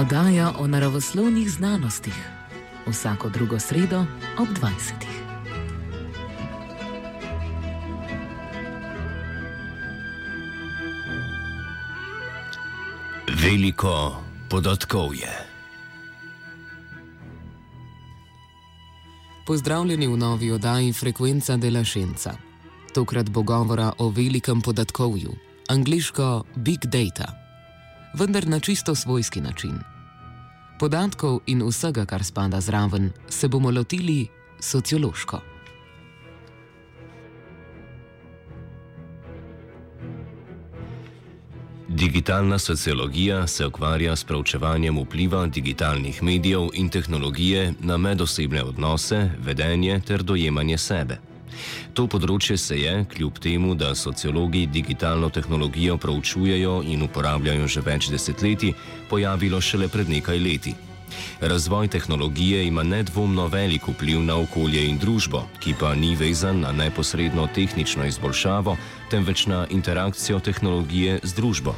Oddaja o naravoslovnih znanostih. Vsako drugo sredo ob 20. Veliko podatkov je. Pozdravljeni v novi oddaji Frekvenca della Scienza. Tokrat bo govora o velikem podatkovju, angliško Big Data, vendar na čisto svojski način. Podatkov in vsega, kar spada zraven, se bomo lotili sociološko. Digitalna sociologija se ukvarja s preučevanjem vpliva digitalnih medijev in tehnologije na medosebne odnose, vedenje ter dojemanje sebe. To področje se je, kljub temu, da sociologi digitalno tehnologijo proučujejo in uporabljajo že več desetletij, pojavilo šele pred nekaj leti. Razvoj tehnologije ima nedvomno velik vpliv na okolje in družbo, ki pa ni vezan na neposredno tehnično izboljšavo, temveč na interakcijo tehnologije z družbo.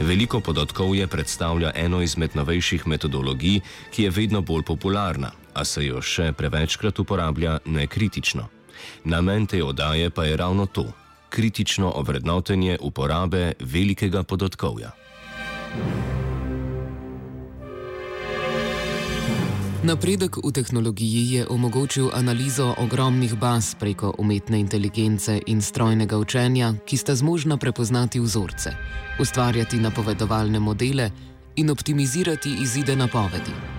Veliko podatkov je predstavlja eno izmed novejših metodologij, ki je vedno bolj popularna, a se jo še prevečkrat uporablja nekritično. Namen te oddaje pa je ravno to: kritično ovrednotenje uporabe velikega podatkovja. Napredek v tehnologiji je omogočil analizo ogromnih baz preko umetne inteligence in strojnega učenja, ki sta zmožna prepoznati vzorce, ustvarjati napovedovalne modele in optimizirati izide napovedi.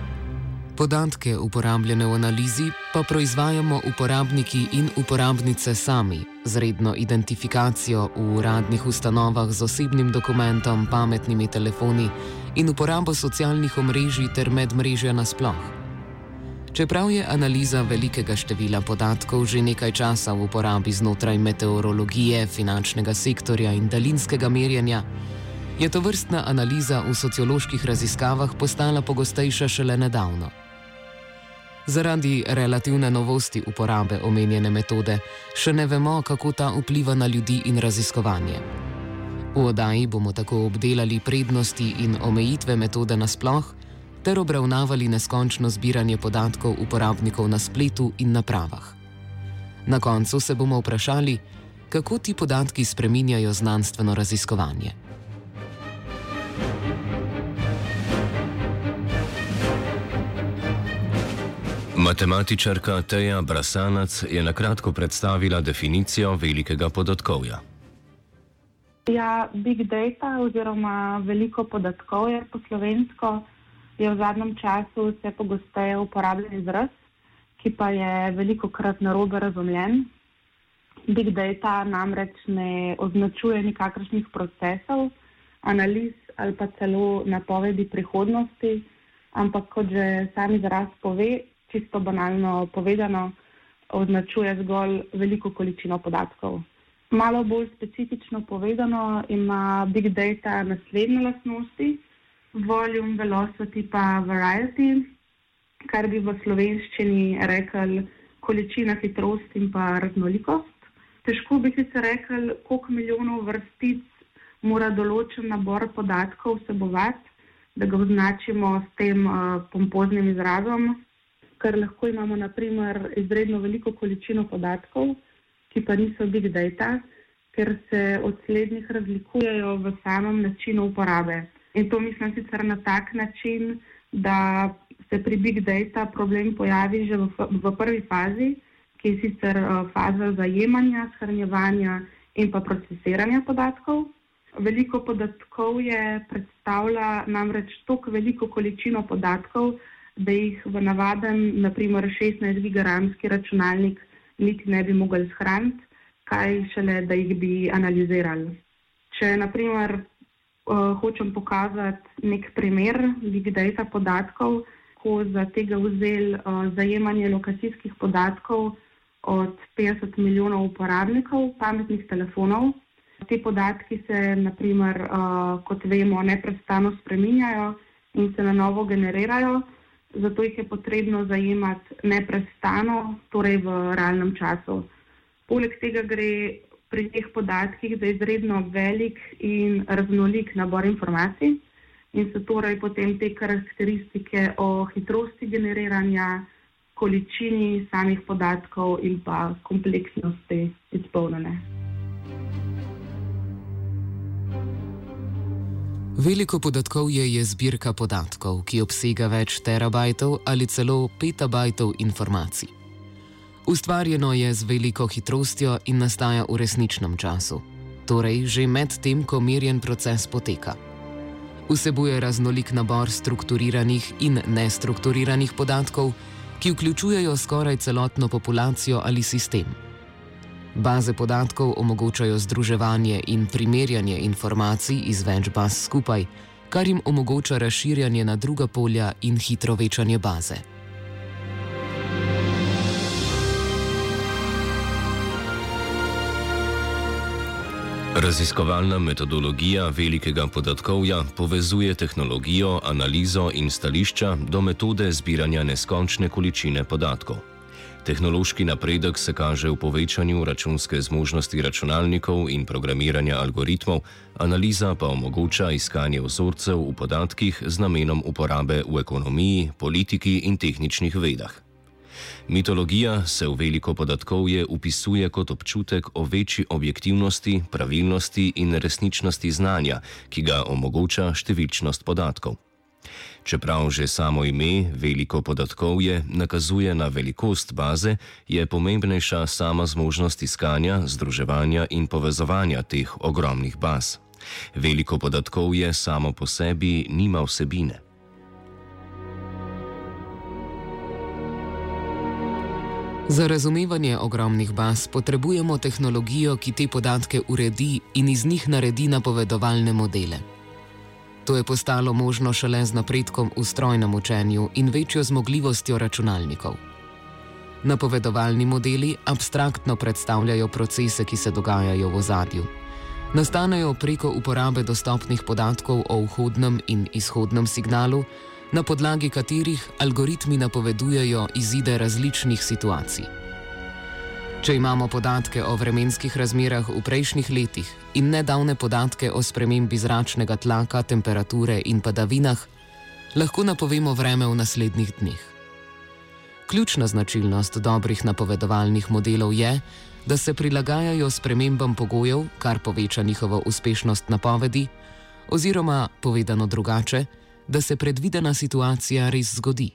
Podatke, uporabljene v analizi, pa proizvajamo uporabniki in uporabnice sami, z redno identifikacijo v uradnih ustanovah z osebnim dokumentom, pametnimi telefoni in uporabo socialnih omrežij ter medmrežja nasploh. Čeprav je analiza velikega števila podatkov že nekaj časa v uporabi znotraj meteorologije, finančnega sektorja in daljinskega merjenja, je to vrstna analiza v socioloških raziskavah postala pogostejša šele nedavno. Zaradi relativne novosti uporabe omenjene metode še ne vemo, kako ta vpliva na ljudi in raziskovanje. V oddaji bomo tako obdelali prednosti in omejitve metode nasploh, ter obravnavali neskončno zbiranje podatkov uporabnikov na spletu in napravah. Na koncu se bomo vprašali, kako ti podatki spreminjajo znanstveno raziskovanje. Matematičarka Teja Brasanac je na kratko predstavila definicijo velikega podatkovja. Ja, big data oziroma veliko podatkov je po slovensko, je v zadnjem času vse pogosteje uporabljen izraz, ki pa je veliko krat narobe razumljen. Big data namreč ne označuje nikakršnih procesov, analiz ali pa celo napovedi prihodnosti, ampak kot že sami izraz pove, čisto banalno povedano, označuje zgolj veliko količino podatkov. Malo bolj specifično povedano, ima big data naslednje lastnosti: volume, velocity, pa variety, kar bi v slovenščini rekli količina, hitrost in pa raznolikost. Težko bi si rekel, koliko milijonov vrstic mora določen nabor podatkov vsebovati, da ga označimo s tem uh, pompoznim izrazom ker lahko imamo naprimer izredno veliko količino podatkov, ki pa niso big data, ker se od slednjih razlikujejo v samem načinu uporabe. In to mislim sicer na tak način, da se pri big data problem pojavi že v, v prvi fazi, ki je sicer uh, faza zajemanja, shranjevanja in pa procesiranja podatkov. Veliko podatkov je predstavlja namreč toliko veliko količino podatkov, da jih v navaden, naprimer 16 gigaramski računalnik, niti ne bi mogli shraniti, kaj šele, da jih bi analizirali. Če naprimer uh, hočem pokazati nek primer big data podatkov, ko za tega vzel uh, zajemanje lokacijskih podatkov od 50 milijonov uporabnikov pametnih telefonov. Te podatki se, naprimer, uh, kot vemo, neprestano spreminjajo in se na novo generirajo zato jih je potrebno zajemati neprestano, torej v realnem času. Poleg tega gre pri teh podatkih za izredno velik in raznolik nabor informacij in so torej potem te karakteristike o hitrosti generiranja, količini samih podatkov in pa kompleksnosti izpolnjene. Veliko podatkov je, je zbirka podatkov, ki obsega več terabajtov ali celo petabajtov informacij. Ustvarjeno je z veliko hitrostjo in nastaja v resničnem času, torej že med tem, ko merjen proces poteka. Vsebuje raznolik nabor strukturiranih in nestrukturiranih podatkov, ki vključujejo skoraj celotno populacijo ali sistem. Baze podatkov omogočajo združevanje in primerjanje informacij iz več baz skupaj, kar jim omogoča razširjanje na druga polja in hitro večanje baze. Raziskovalna metodologija velikega podatkovja povezuje tehnologijo, analizo in stališča do metode zbiranja neskončne količine podatkov. Tehnološki napredek se kaže v povečanju računske zmožnosti računalnikov in programiranja algoritmov, analiza pa omogoča iskanje vzorcev v podatkih z namenom uporabe v ekonomiji, politiki in tehničnih vedah. Mitologija se v veliko podatkovje upisuje kot občutek o večji objektivnosti, pravilnosti in resničnosti znanja, ki ga omogoča številčnost podatkov. Čeprav že samo ime veliko podatkov je nakazuje na velikost baze, je pomembnejša sama zmožnost iskanja, združevanja in povezovanja teh ogromnih baz. Veliko podatkov je samo po sebi nima vsebine. Za razumevanje ogromnih baz potrebujemo tehnologijo, ki te podatke uredi in iz njih naredi napovedovalne modele. To je postalo možno šele z napredkom v strojnem učenju in večjo zmogljivostjo računalnikov. Napovedovalni modeli abstraktno predstavljajo procese, ki se dogajajo v ozadju. Nastanejo preko uporabe dostopnih podatkov o vhodnem in izhodnem signalu, na podlagi katerih algoritmi napovedujejo izide različnih situacij. Če imamo podatke o vremenskih razmerah v prejšnjih letih in nedavne podatke o spremembi zračnega tlaka, temperature in padavinah, lahko napovemo vreme v naslednjih dneh. Ključna značilnost dobrih napovedovalnih modelov je, da se prilagajajo spremembam pogojev, kar poveča njihovo uspešnost napovedi, oziroma povedano drugače, da se predvidena situacija res zgodi.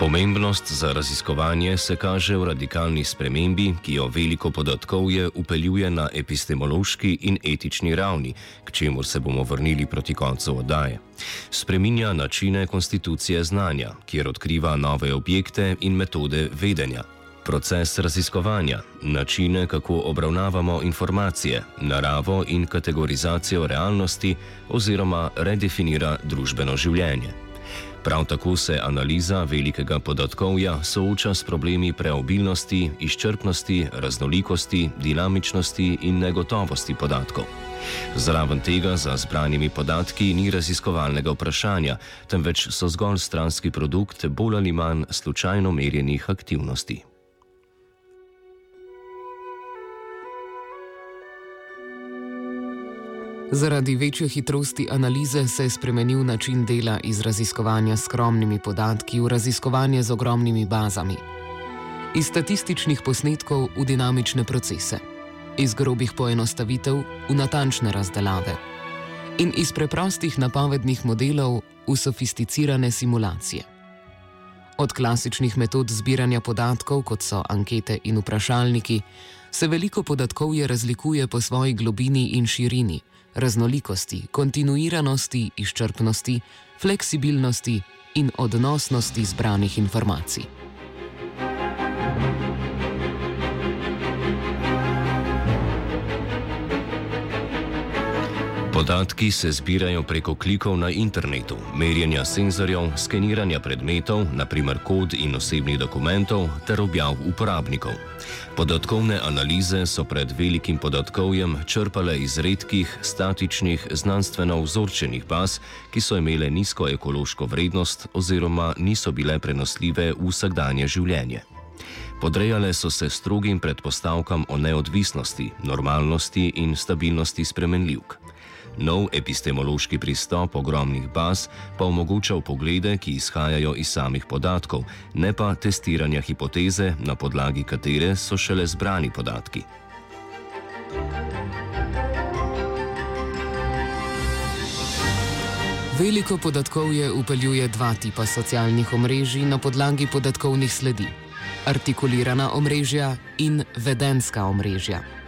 Pomembnost za raziskovanje se kaže v radikalni spremembi, ki jo veliko podatkov je upeljuje na epistemološki in etični ravni, k čemu se bomo vrnili proti koncu oddaje. Spreminja načine konstitucije znanja, kjer odkriva nove objekte in metode vedenja. Proces raziskovanja, načine, kako obravnavamo informacije, naravo in kategorizacijo realnosti, oziroma redefinira družbeno življenje. Prav tako se analiza velikega podatkovja sooča s problemi preobilnosti, izčrpnosti, raznolikosti, dinamičnosti in negotovosti podatkov. Zraven tega za zbranimi podatki ni raziskovalnega vprašanja, temveč so zgolj stranski produkt bolj ali manj slučajno merjenih aktivnosti. Zaradi večje hitrosti analize se je spremenil način dela iz raziskovanja s skromnimi podatki v raziskovanje z ogromnimi bazami. Iz statističnih posnetkov v dinamične procese, iz grobih poenostavitev v natančne razdelave in iz preprostih napovednih modelov v sofisticirane simulacije. Od klasičnih metod zbiranja podatkov, kot so ankete in vprašalniki, se veliko podatkov je razlikuje po svoji globini in širini raznolikosti, kontinuiranosti, izčrpnosti, fleksibilnosti in odnosnosti zbranih informacij. Podatki se zbirajo preko klikov na internetu, merjenja senzorjev, skeniranja predmetov, naprimer kod in osebnih dokumentov, ter objav uporabnikov. Podatkovne analize so pred velikim podatkovjem črpale iz redkih, statičnih, znanstveno vzorčenih baz, ki so imele nizko ekološko vrednost oziroma niso bile prenosljive v vsakdanje življenje. Podrejale so se strogim predpostavkam o neodvisnosti, normalnosti in stabilnosti spremenljivk. Nov epistemološki pristop ogromnih baz pa omogoča poglede, ki izhajajo iz samih podatkov, ne pa testiranja hipoteze, na podlagi katere so šele zbrani podatki. Veliko podatkovje upeljuje dva tipa socialnih omrežij na podlagi podatkovnih sledi: artikulirana omrežja in vedenska omrežja.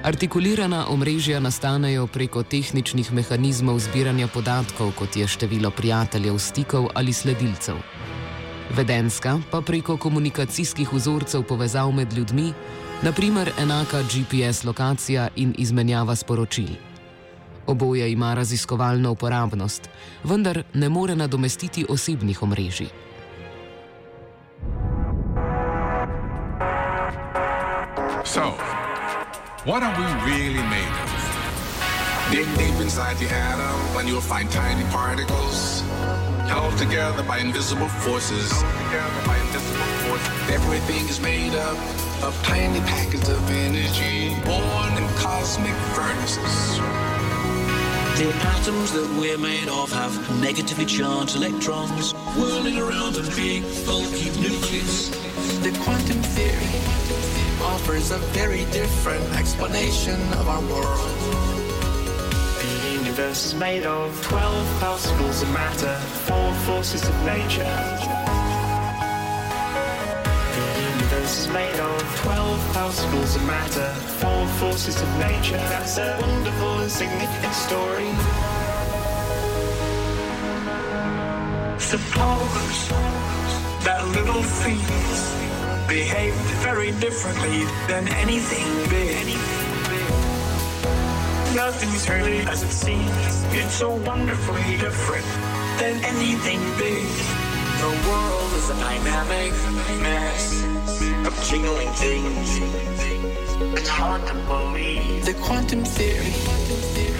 Artikulirana omrežja nastanejo preko tehničnih mehanizmov zbiranja podatkov, kot je število prijateljev, stikov ali sledilcev. Vedenska pa preko komunikacijskih vzorcev povezav med ljudmi, naprimer enaka GPS lokacija in izmenjava sporočil. Oboje ima raziskovalno uporabnost, vendar ne more nadomestiti osebnih omrežij. So. What are we really made of? Dig deep inside the atom when you'll find tiny particles held together by invisible forces. By invisible forces. Everything is made up of tiny packets of energy born in cosmic furnaces. The atoms that we're made of have negatively charged electrons whirling around a big bulky nucleus. The quantum theory offers a very different explanation of our world. The universe is made of 12 particles of matter, four forces of nature. The universe is made of 12 particles of matter, four forces of nature. That's a wonderful and significant story. Suppose that little things behaved very differently than anything big. Nothing's really as it seems. It's so wonderfully different than anything big. The world is a dynamic mess of jingling things. It's hard to believe. The quantum theory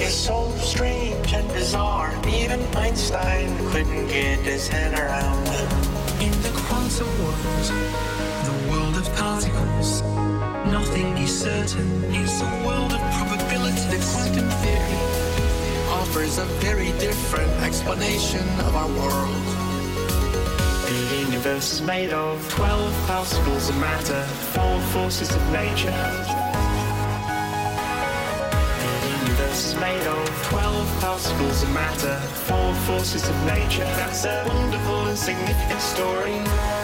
is so strange and bizarre. Even Einstein couldn't get his head around. it. In the quantum world world of particles. Nothing is certain. It's a world of probability. The quantum theory offers a very different explanation of our world. The universe is made of 12 particles of matter, four forces of nature. The universe is made of 12 particles of matter, four forces of nature. That's a wonderful and significant story.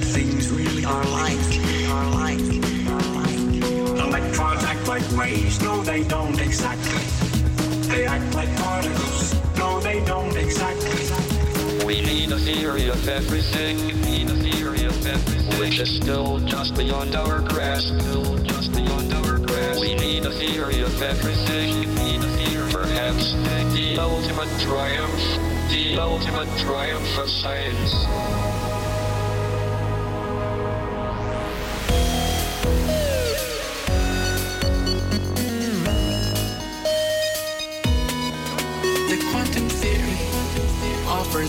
That things really are like. Are like. Electrons act like waves. No, they don't exactly. They act like particles. No, they don't exactly. We need a theory of everything. We need a theory of everything. Which is still just beyond our grasp. Still just beyond our grasp. We need a theory of everything. We need a theory. Perhaps the ultimate triumph. The ultimate triumph of science.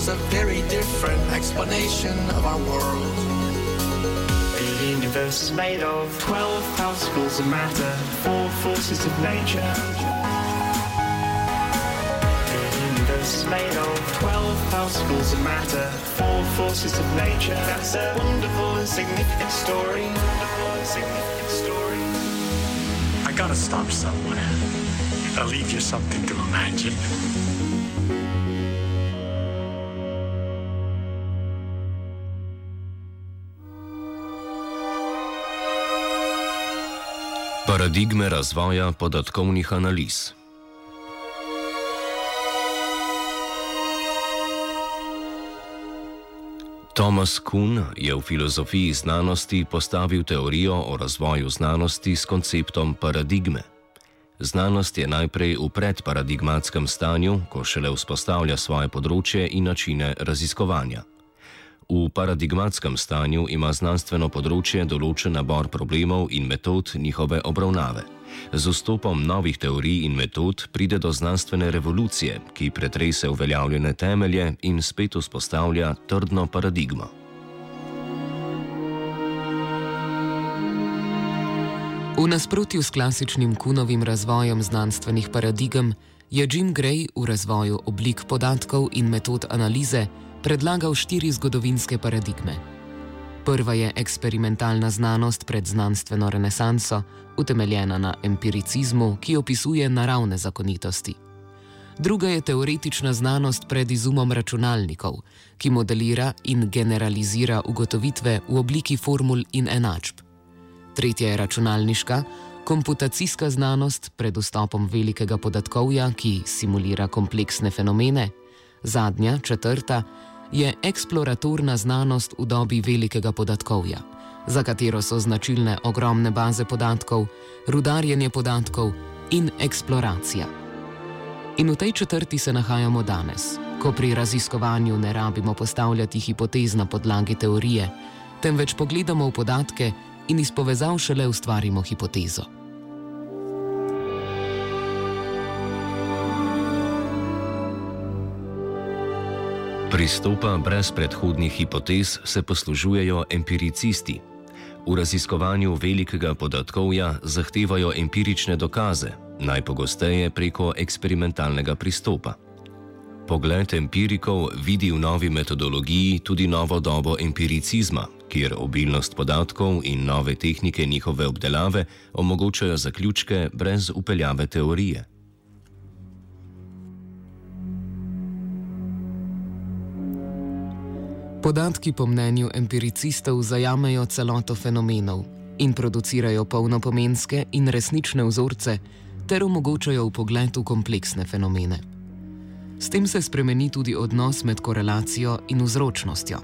Offers a very different explanation of our world. The universe is made of 12 particles of matter, four forces of nature. The universe is made of 12 particles of matter, four forces of nature. That's a wonderful and significant story. Wonderful and significant story. I gotta stop somewhere. I'll leave you something to imagine. Paradigme razvoja podatkovnih analiz. Thomas Kuhn je v filozofiji znanosti postavil teorijo o razvoju znanosti s konceptom paradigme. Znanost je najprej v predparadigmatskem stanju, ko šele vzpostavlja svoje področje in načine raziskovanja. V paradigmatskem stanju ima znanstveno področje določen nabor problemov in metod njihove obravnave. Z vstopom novih teorij in metod pride do znanstvene revolucije, ki pretrese uveljavljene temelje in spet vzpostavlja trdno paradigmo. V nasprotju s klasičnim kunovim razvojem znanstvenih paradigem je Jim Gray v razvoju oblik podatkov in metod analize predlagal štiri zgodovinske paradigme. Prva je eksperimentalna znanost pred znanstveno renesanso, utemeljena na empiricizmu, ki opisuje naravne zakonitosti. Druga je teoretična znanost pred izumom računalnikov, ki modelira in generalizira ugotovitve v obliki formul in enačb. Tretja je računalniška, komputacijska znanost pred vstopom velikega podatkovja, ki simulira kompleksne fenomene. Zadnja, četrta, je eksploratorna znanost v dobi velikega podatkovja, za katero so značilne ogromne baze podatkov, rudarjenje podatkov in eksploracija. In v tej četrti se nahajamo danes, ko pri raziskovanju ne rabimo postavljati hipotez na podlagi teorije, temveč pogledamo v podatke, in iz povezav šele ustvarimo hipotezo. Pristopa brez predhodnih hipotez se poslužujejo empiricisti. V raziskovanju velikega podatkovja zahtevajo empirične dokaze, najpogosteje preko eksperimentalnega pristopa. Pogled empirikov vidi v novi metodologiji tudi novo dobo empiricizma, kjer obilnost podatkov in nove tehnike njihove obdelave omogočajo zaključke brez upeljave teorije. Podatki po mnenju empiricistov zajamejo celoto fenomenov in producirajo polnopomenske in resnične vzorce ter omogočajo upogled v kompleksne fenomene. S tem se spremeni tudi odnos med korelacijo in vzročnostjo.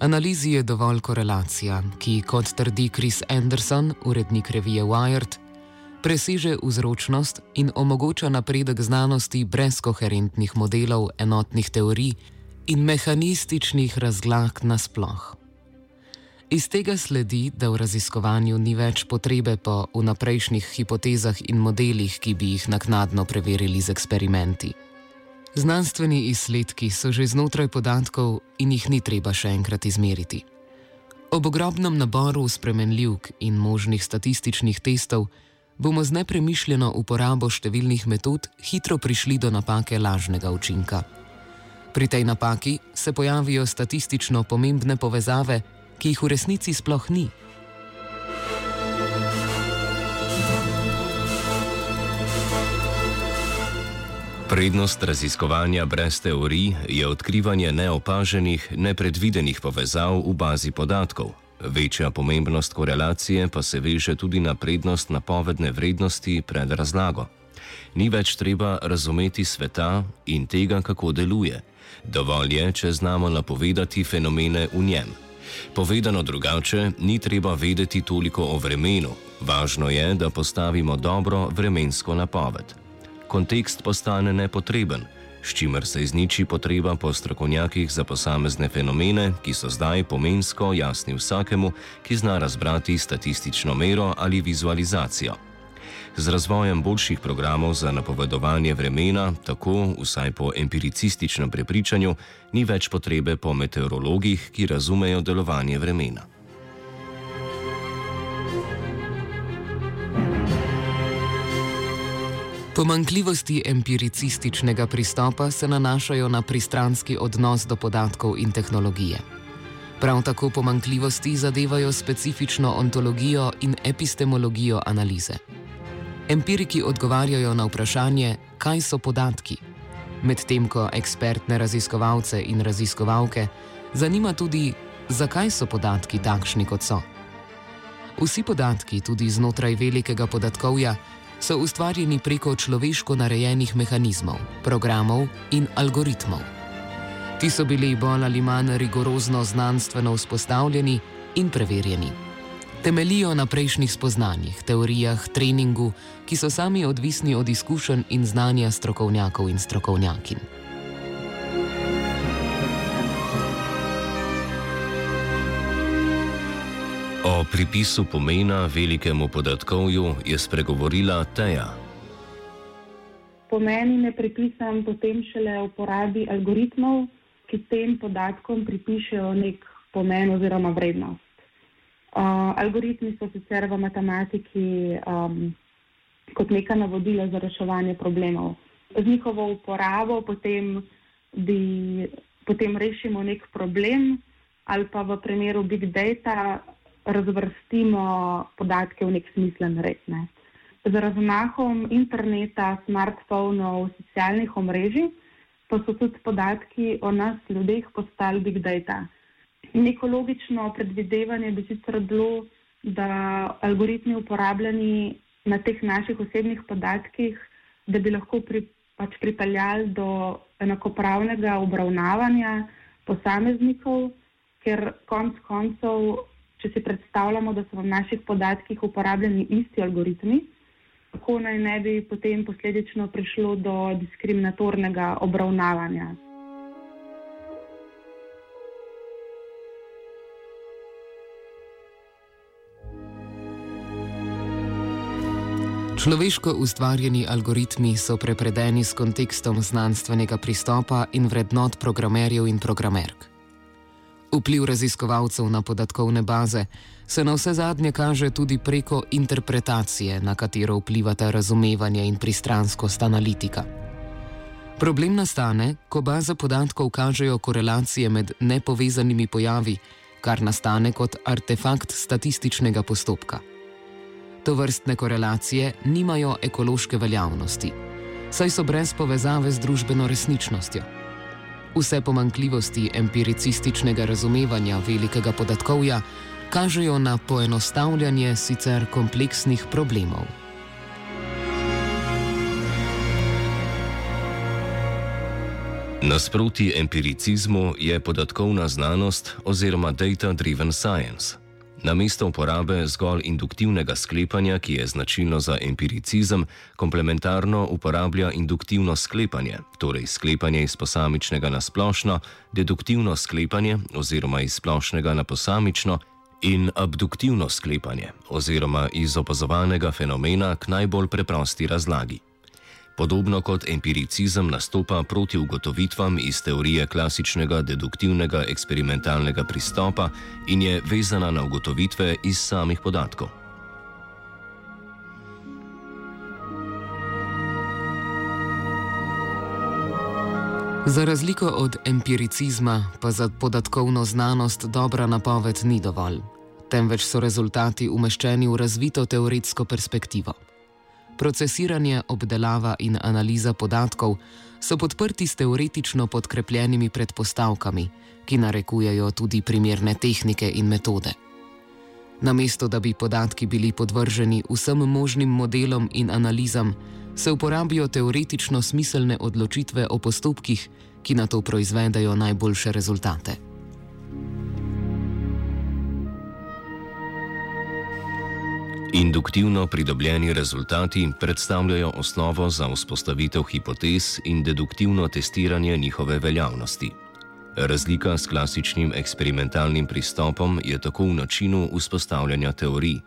Analizi je dovolj korelacija, ki, kot trdi Chris Anderson, urednik revije Wired, preseže vzročnost in omogoča napredek znanosti brez koherentnih modelov, enotnih teorij in mehanističnih razlag nasploh. Iz tega sledi, da v raziskovanju ni več potrebe po vnaprejšnjih hipotezah in modelih, ki bi jih naknadno preverili z eksperimenti. Znanstveni izsledki so že znotraj podatkov in jih ni treba še enkrat izmeriti. Ob ogromnem naboru spremenljivk in možnih statističnih testov bomo z nepremišljeno uporabo številnih metod hitro prišli do napake lažnega učinka. Pri tej napaki se pojavijo statistično pomembne povezave, ki jih v resnici sploh ni. Prednost raziskovanja brez teorij je odkrivanje neopaženih, nepredvidenih povezav v bazi podatkov. Večja pomembnost korelacije pa se veže tudi na prednost napovedne vrednosti pred razlago. Ni več treba razumeti sveta in tega, kako deluje. Dovolj je, če znamo napovedati fenomene v njem. Povedano drugače, ni treba vedeti toliko o vremenu, važno je, da postavimo dobro vremensko napoved kontekst postane nepotreben, s čimer se izniči potreba po strokovnjakih za posamezne fenomene, ki so zdaj pomensko jasni vsakemu, ki zna razbrati statistično mero ali vizualizacijo. Z razvojem boljših programov za napovedovanje vremena, tako vsaj po empiricističnem prepričanju, ni več potrebe po meteorologih, ki razumejo delovanje vremena. Pomankljivosti empiricističnega pristopa se nanašajo na pristranski odnos do podatkov in tehnologije. Prav tako pomankljivosti zadevajo specifično ontologijo in epistemologijo analize. Empiriki odgovarjajo na vprašanje, kaj so podatki, medtem ko ekspertne raziskovalce in raziskovalke zanima tudi, zakaj so podatki takšni, kot so. Vsi podatki, tudi znotraj velikega podatkovja, so ustvarjeni preko človeško narejenih mehanizmov, programov in algoritmov. Ti so bili bolj ali manj rigorozno znanstveno vzpostavljeni in preverjeni. Temelijo na prejšnjih spoznanjih, teorijah, treningu, ki so sami odvisni od izkušenj in znanja strokovnjakov in strokovnjakin. O pripisu pomena velikemu podatkovju je spregovorila Teja. Pomeni ne pripisam potem šele uporabi algoritmov, ki tem podatkom pripišejo nek pomen oziroma vrednost. Uh, algoritmi so sicer v matematiki um, kot neka navodila za reševanje problemov. Z njihovo uporabo potem, bi, potem rešimo nek problem ali pa v primeru big data razvrstimo podatke v nek smislen red. Ne. Z razmahom interneta, smartfonov, socialnih omrežij pa so tudi podatki o nas, ljudeh, postali big data. Neko logično predvidevanje bi sicer bilo, da algoritmi uporabljeni na teh naših osebnih podatkih, da bi lahko pri, pač pripeljali do enakopravnega obravnavanja posameznikov, ker konc koncev če si predstavljamo, da so v naših podatkih uporabljeni isti algoritmi, kako naj ne bi potem posledično prišlo do diskriminatornega obravnavanja. Človeško ustvarjeni algoritmi so prepredeni s kontekstom znanstvenega pristopa in vrednot programerjev in programerk. Vpliv raziskovalcev na podatkovne baze se na vse zadnje kaže tudi preko interpretacije, na katero vplivata razumevanje in pristranskost analitika. Problem nastane, ko baze podatkov kažejo korelacije med nepovezanimi pojavi, kar nastane kot artefakt statističnega postopka. To vrstne korelacije nimajo ekološke veljavnosti, saj so brez povezave z družbeno resničnostjo. Vse pomankljivosti empiricističnega razumevanja velikega podatkovja kažejo na poenostavljanje sicer kompleksnih problemov. Nasproti empiricizmu je podatkovna znanost oziroma data-driven science. Namesto uporabe zgolj induktivnega sklepanja, ki je značilno za empiricizem, komplementarno uporablja induktivno sklepanje, torej sklepanje iz posamičnega na splošno, deduktivno sklepanje oziroma iz splošnega na posamično in abduktivno sklepanje oziroma iz opazovanega fenomena k najbolj preprosti razlagi. Podobno kot empiricizem nastopa proti ugotovitvam iz teorije klasičnega deduktivnega eksperimentalnega pristopa in je vezana na ugotovitve iz samih podatkov. Za razliko od empiricizma, pa za podatkovno znanost dobra napoved ni dovolj, temveč so rezultati umeščeni v razvito teoretsko perspektivo procesiranje, obdelava in analiza podatkov so podprti s teoretično podkrepljenimi predpostavkami, ki narekujejo tudi primerne tehnike in metode. Namesto da bi podatki bili podvrženi vsem možnim modelom in analizam, se uporabijo teoretično smiselne odločitve o postopkih, ki na to proizvedajo najboljše rezultate. Induktivno pridobljeni rezultati predstavljajo osnovo za vzpostavitev hipotez in deduktivno testiranje njihove veljavnosti. Razlika s klasičnim eksperimentalnim pristopom je tako v načinu vzpostavljanja teorij.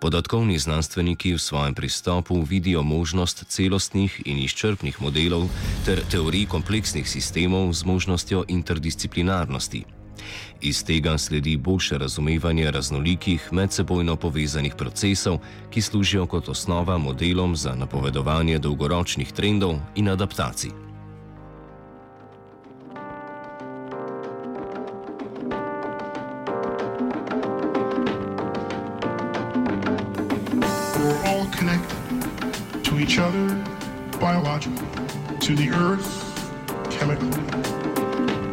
Podatkovni znanstveniki v svojem pristopu vidijo možnost celostnih in izčrpnih modelov ter teorij kompleksnih sistemov z možnostjo interdisciplinarnosti. Iz tega sledi boljše razumevanje raznolikih medsebojno povezanih procesov, ki služijo kot osnova modelom za napovedovanje dolgoročnih trendov in adaptacij. each other biologically, to the earth chemically.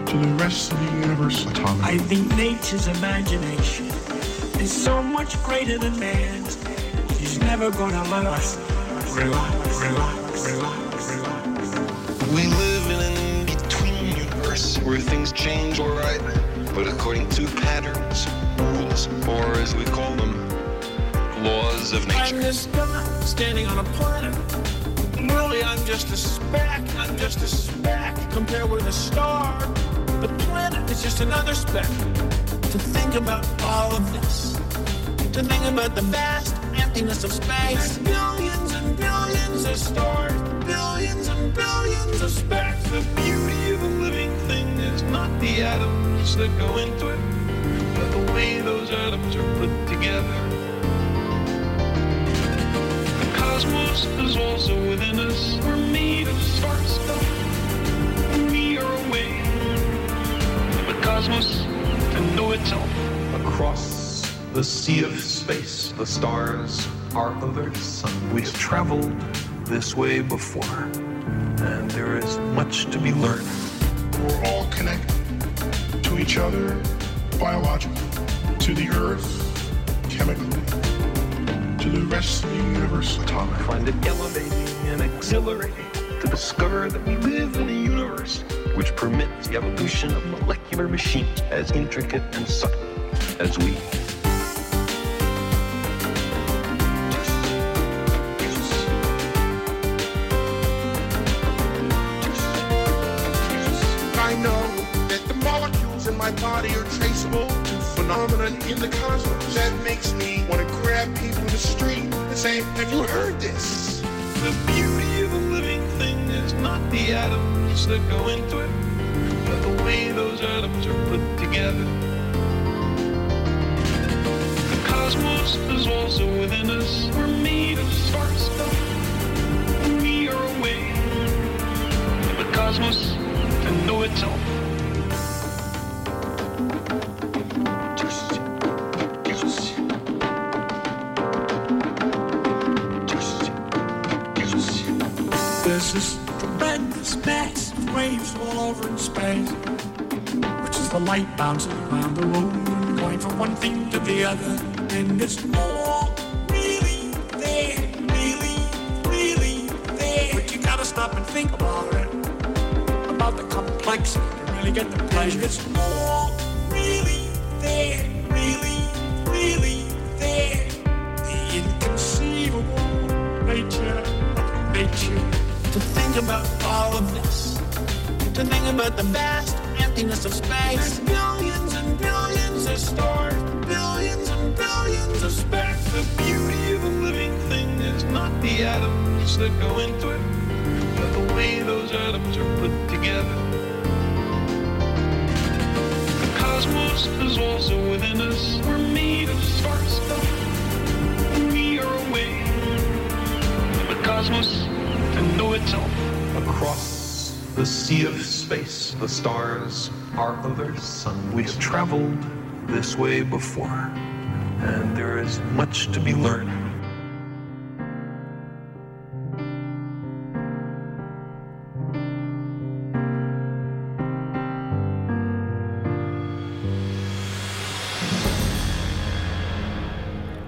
To the rest of the universe autonomy. I think nature's imagination is so much greater than man's. He's never gonna let us relax, relax, relax, relax. We live in an in-between universe where things change alright, but according to patterns, rules, or as we call them, laws of nature. I'm this guy standing on a planet. Really, I'm just a speck. I'm just a speck compared with a star. The planet is just another speck. To think about all of this, to think about the vast emptiness of space, billions and billions of stars, billions and billions of specks. The beauty of a living thing is not the atoms that go into it, but the way those atoms are put together. The cosmos is also within us. We're made of star cosmos to know itself. Across the sea of space, the stars are other sun. We've traveled this way before, and there is much to be learned. We're all connected to each other biologically, to the earth chemically, to the rest of the universe atomically. find it elevating and exhilarating to discover that we live in a universe which permits the evolution of molecular machines as intricate and subtle as we. I know that the molecules in my body are traceable to phenomena in the cosmos. That makes me want to grab people in the street and say, Have you heard this? The not the atoms that go into it, but the way those atoms are put together. The cosmos is also within us. We're made of star light bouncing around the room, going from one thing to the other. And it's all really there, really, really there. But you gotta stop and think about it, about the complexity to really get the pleasure. It's all really there, really, really there. The inconceivable nature of nature. To think about all of this, to think about the vast emptiness of space, There's billions and billions of stars, billions and billions of specks. The beauty of a living thing is not the atoms that go into it, but the way those atoms are put together. The cosmos is also within us. We're made of star stuff. We are a way the cosmos to know itself. Across the sea of space, the stars are other sun. We've traveled this way before, and there is much to be learned.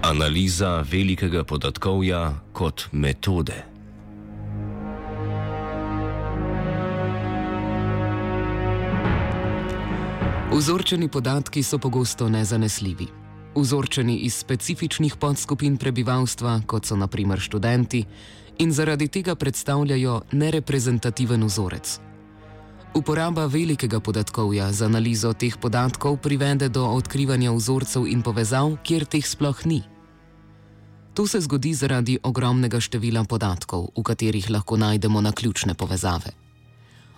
Analiza velikega podatkovja kot metode. Vzorčeni podatki so pogosto nezanesljivi. Vzorčeni iz specifičnih podskupin prebivalstva, kot so naprimer študenti, in zaradi tega predstavljajo nereprezentativen vzorec. Uporaba velikega podatkovja za analizo teh podatkov privede do odkrivanja vzorcev in povezav, kjer teh sploh ni. To se zgodi zaradi ogromnega števila podatkov, v katerih lahko najdemo naključne povezave.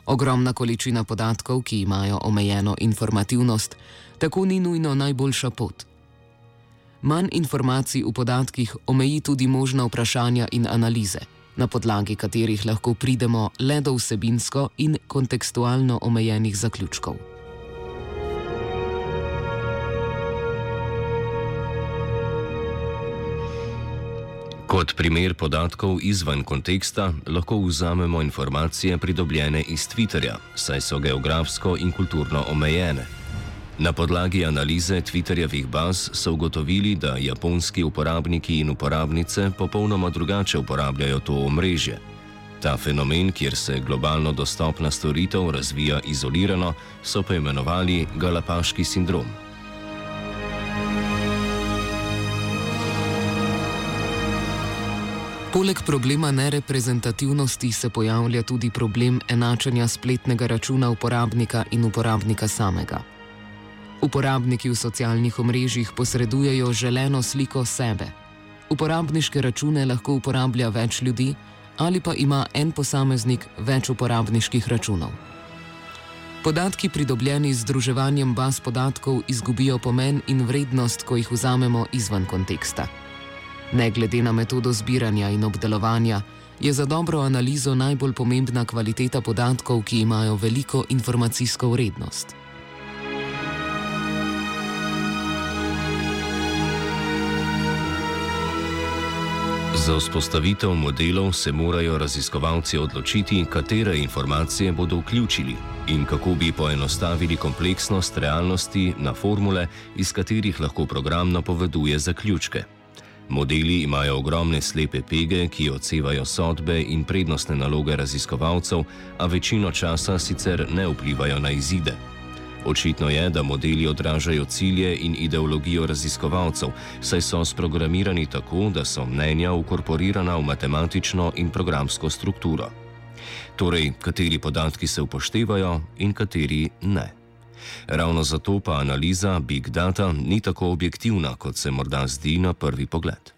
Ogromna količina podatkov, ki imajo omejeno informativnost, tako ni nujno najboljša pot. Manj informacij v podatkih omeji tudi možna vprašanja in analize, na podlagi katerih lahko pridemo le do vsebinsko in kontekstualno omejenih zaključkov. Kot primer podatkov izven konteksta lahko vzamemo informacije pridobljene iz Twitterja, saj so geografsko in kulturno omejene. Na podlagi analize Twitterjevih baz so ugotovili, da japonski uporabniki in uporabnice popolnoma drugače uporabljajo to omrežje. Ta fenomen, kjer se globalno dostopna storitev razvija izolirano, so poimenovali Galapaški sindrom. Poleg problema nereprezentativnosti se pojavlja tudi problem enačanja spletnega računa uporabnika in uporabnika samega. Uporabniki v socialnih omrežjih posredujejo želeno sliko sebe. Uporabniške račune lahko uporablja več ljudi ali pa ima en posameznik več uporabniških računov. Podatki pridobljeni z združevanjem baz podatkov izgubijo pomen in vrednost, ko jih vzamemo izven konteksta. Ne glede na metodo zbiranja in obdelovanja, je za dobro analizo najbolj pomembna kvaliteta podatkov, ki imajo veliko informacijsko vrednost. Za vzpostavitev modelov se morajo raziskovalci odločiti, katere informacije bodo vključili in kako bi poenostavili kompleksnost realnosti na formule, iz katerih lahko program napoveduje zaključke. Modeli imajo ogromne slepe pege, ki odsevajo sodbe in prednostne naloge raziskovalcev, a večino časa sicer ne vplivajo na izide. Očitno je, da modeli odražajo cilje in ideologijo raziskovalcev, saj so sprogramirani tako, da so mnenja ukorporirana v matematično in programsko strukturo. Torej, kateri podatki se upoštevajo in kateri ne. Ravno zato pa analiza Big Data ni tako objektivna, kot se morda zdi na prvi pogled.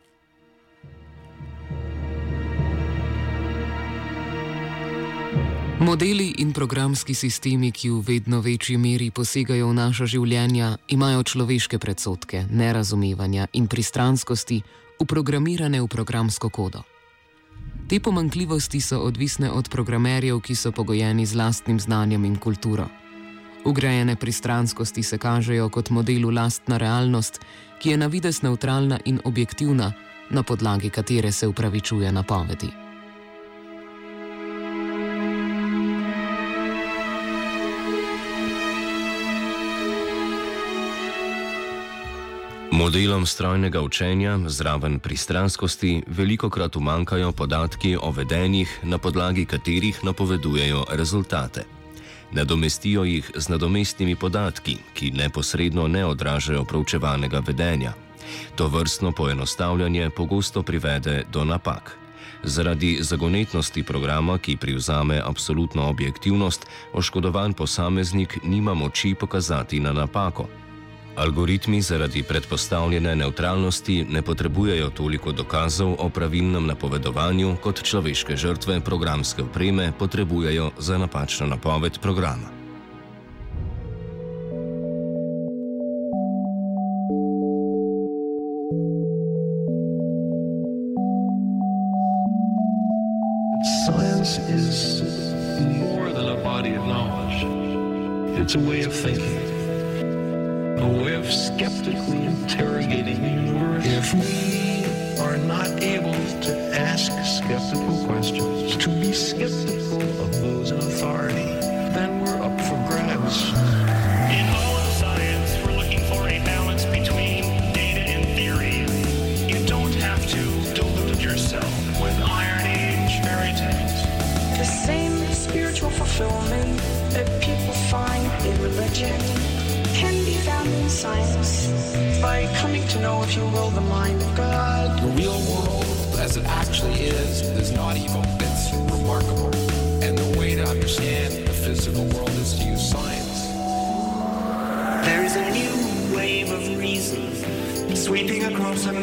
Modeli in programski sistemi, ki v vedno večji meri posegajo v naša življenja, imajo človeške predsotke, nerazumevanja in pristranskosti uprogramirane v programsko kodo. Te pomankljivosti so odvisne od programerjev, ki so pogojeni z lastnim znanjem in kulturo. Ugrajene pristranskosti se kažejo kot modelu lastna realnost, ki je na vides neutralna in objektivna, na podlagi katere se upravičuje napovedi. Modelom strojnega učenja zraven pristranskosti veliko krat umankajo podatki o vedenjih, na podlagi katerih napovedujejo rezultate. Nadomestijo jih z nadomestnimi podatki, ki neposredno ne odražajo proučevanega vedenja. To vrstno poenostavljanje pogosto privede do napak. Zaradi zagonetnosti programa, ki privzame absolutno objektivnost, oškodovan posameznik nima moči pokazati na napako. Algoritmi zaradi predpostavljene neutralnosti ne potrebujejo toliko dokazov o pravilnem napovedovanju, kot človeške žrtve programske opreme potrebujejo za napačno napoved programa.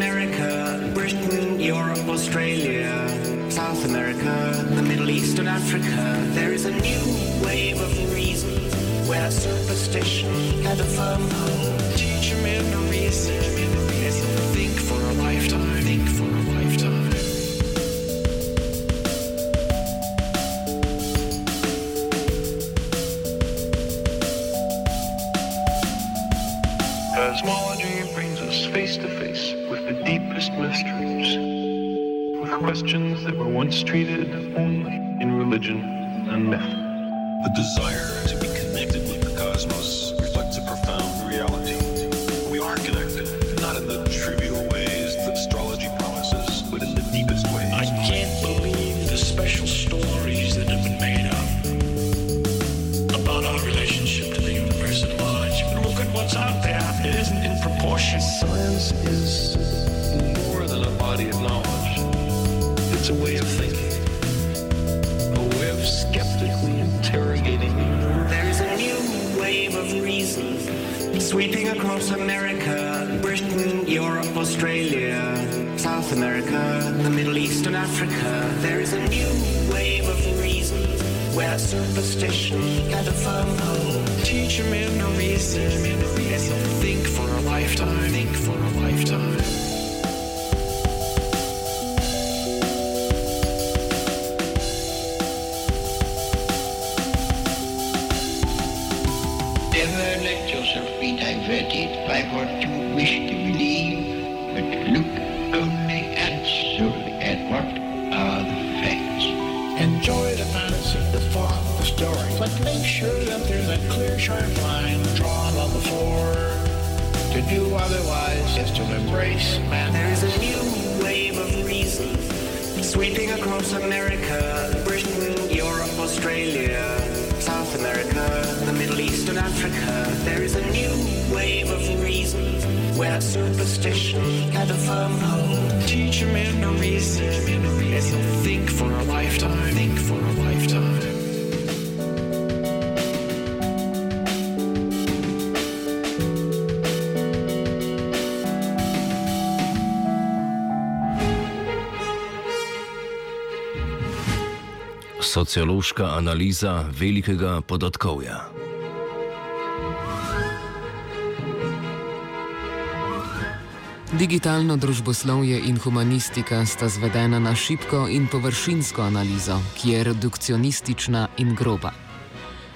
America, Britain, Europe, Australia, South America, the Middle East, and Africa. There is a new wave of reason where superstition had a firm hold. Teach him in reason. Questions that were once treated only in religion and myth. The desire across America, Britain, Europe, Australia, South America, the Middle East, and Africa, there is a new wave of reason where superstition had a firm hold. Teach a man to reason, think for a lifetime. Think for a lifetime. Line drawn on the floor. To do otherwise is to embrace man. There is a new wave of reason sweeping across America, Britain, Europe, Australia, South America, the Middle East, and Africa. There is a new wave of reason where superstition had a firm hold. Teach a man to reason, and he'll think for a lifetime. Think for a lifetime. Sociološka analiza velikega podatkovja. Digitalno družboslovje in humanistika sta zvedena na šibko in površinsko analizo, ki je redukcionistična in groba.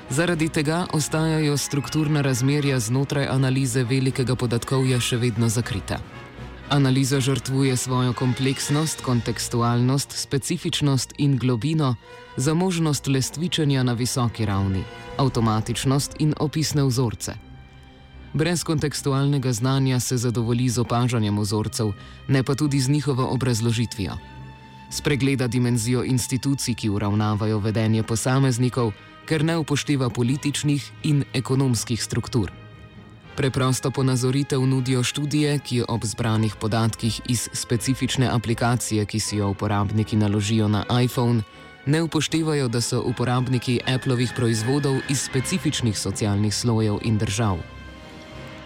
Zaradi tega ostajajo strukturna razmerja znotraj analize velikega podatkovja še vedno zakrita. Analiza žrtvuje svojo kompleksnost, kontekstualnost, specifičnost in globino za možnost lestvičenja na visoki ravni, avtomatičnost in opisne vzorce. Brez kontekstualnega znanja se zadovolji z opažanjem vzorcev, ne pa tudi z njihovo obrazložitvijo. Spregleda dimenzijo institucij, ki uravnavajo vedenje posameznikov, ker ne upošteva političnih in ekonomskih struktur. Preprosto ponazoritev nudijo študije, ki ob zbranih podatkih iz specifične aplikacije, ki si jo uporabniki naložijo na iPhone, ne upoštevajo, da so uporabniki Appleovih proizvodov iz specifičnih socialnih slojev in držav.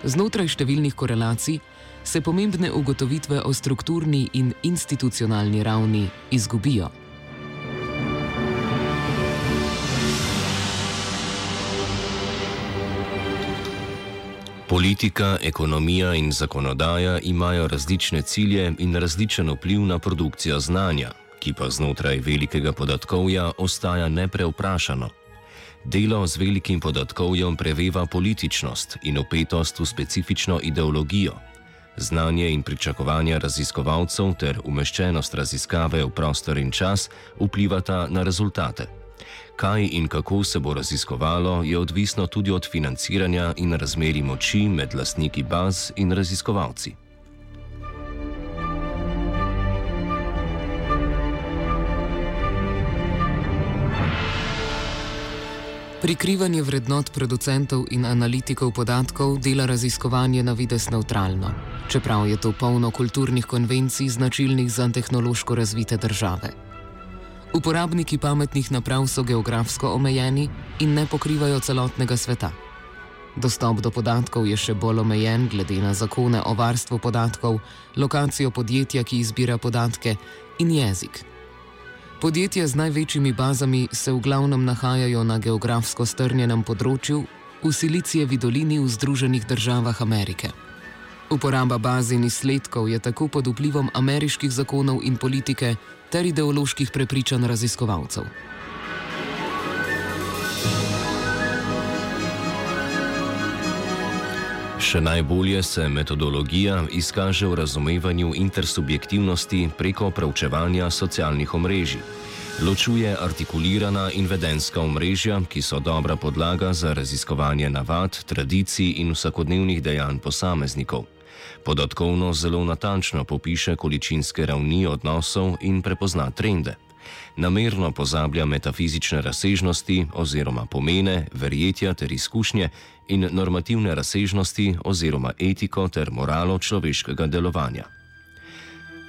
Znotraj številnih korelacij se pomembne ugotovitve o strukturni in institucionalni ravni izgubijo. Politika, ekonomija in zakonodaja imajo različne cilje in različen vpliv na produkcijo znanja, ki pa znotraj velikega podatkovja ostaja nepreuprašano. Delo z velikim podatkovjem preveva političnost in upetost v specifično ideologijo. Znanje in pričakovanja raziskovalcev ter umeščenost raziskave v prostor in čas vplivata na rezultate. Kaj in kako se bo raziskovalo, je odvisno tudi od financiranja in razmeri moči med lastniki baz in raziskovalci. Prikrivanje vrednot producentov in analitikov podatkov dela raziskovanje na vides neutralno, čeprav je to polno kulturnih konvencij značilnih za tehnološko razvite države. Uporabniki pametnih naprav so geografsko omejeni in ne pokrivajo celotnega sveta. Dostop do podatkov je še bolj omejen glede na zakone o varstvu podatkov, lokacijo podjetja, ki izbira podatke, in jezik. Podjetja z največjimi bazami se v glavnem nahajajo na geografsko strnjenem področju v Silicijevi dolini v Združenih državah Amerike. Uporaba baz in izsledkov je tako pod vplivom ameriških zakonov in politike ter ideoloških prepričanj raziskovalcev. Še najbolje se metodologija izkaže v razumevanju intersubjektivnosti preko preučevanja socialnih omrežij. Ločuje artikulirana in vedenska omrežja, ki so dobra podlaga za raziskovanje navad, tradicij in vsakodnevnih dejanj posameznikov. Podatkovno zelo natančno popiše količinske ravni odnosov in prepozna trende. Namerno pozablja metafizične razsežnosti oziroma pomene, verjetja ter izkušnje in normativne razsežnosti oziroma etiko ter moralo človeškega delovanja.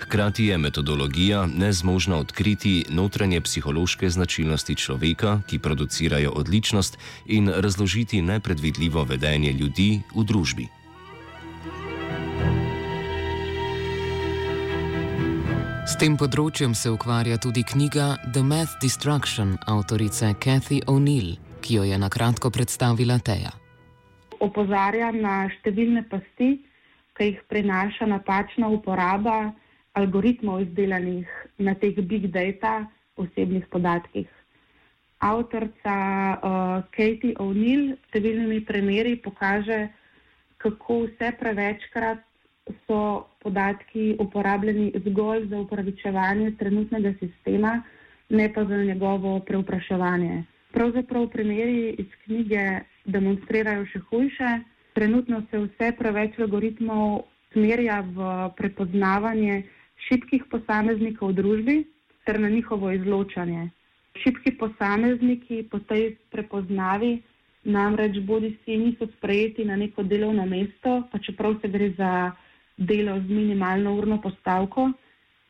Hkrati je metodologija nezmožna odkriti notranje psihološke značilnosti človeka, ki producirajo odličnost, in razložiti nepredvidljivo vedenje ljudi v družbi. S tem področjem se ukvarja tudi knjiga The Math Destruction avtorice Kathy O'Neill, ki jo je na kratko predstavila Teja. Opozarja na številne pasti, ki jih prinaša napačna uporaba algoritmov izdelanih na teh big data osebnih podatkih. Avtorica uh, Katie O'Neill s številnimi primeri pokaže, kako vse prevečkrat so podatki uporabljeni zgolj za upravičevanje trenutnega sistema, ne pa za njegovo preupraševanje. Pravzaprav primeri iz knjige demonstrirajo še hujše. Trenutno se vse preveč algoritmov smerja v prepoznavanje šibkih posameznikov v družbi ter na njihovo izločanje. Šibki posamezniki po tej prepoznavi namreč bodi si niso sprejeti na neko delovno mesto, pa čeprav se gre za delo z minimalno urno postavko,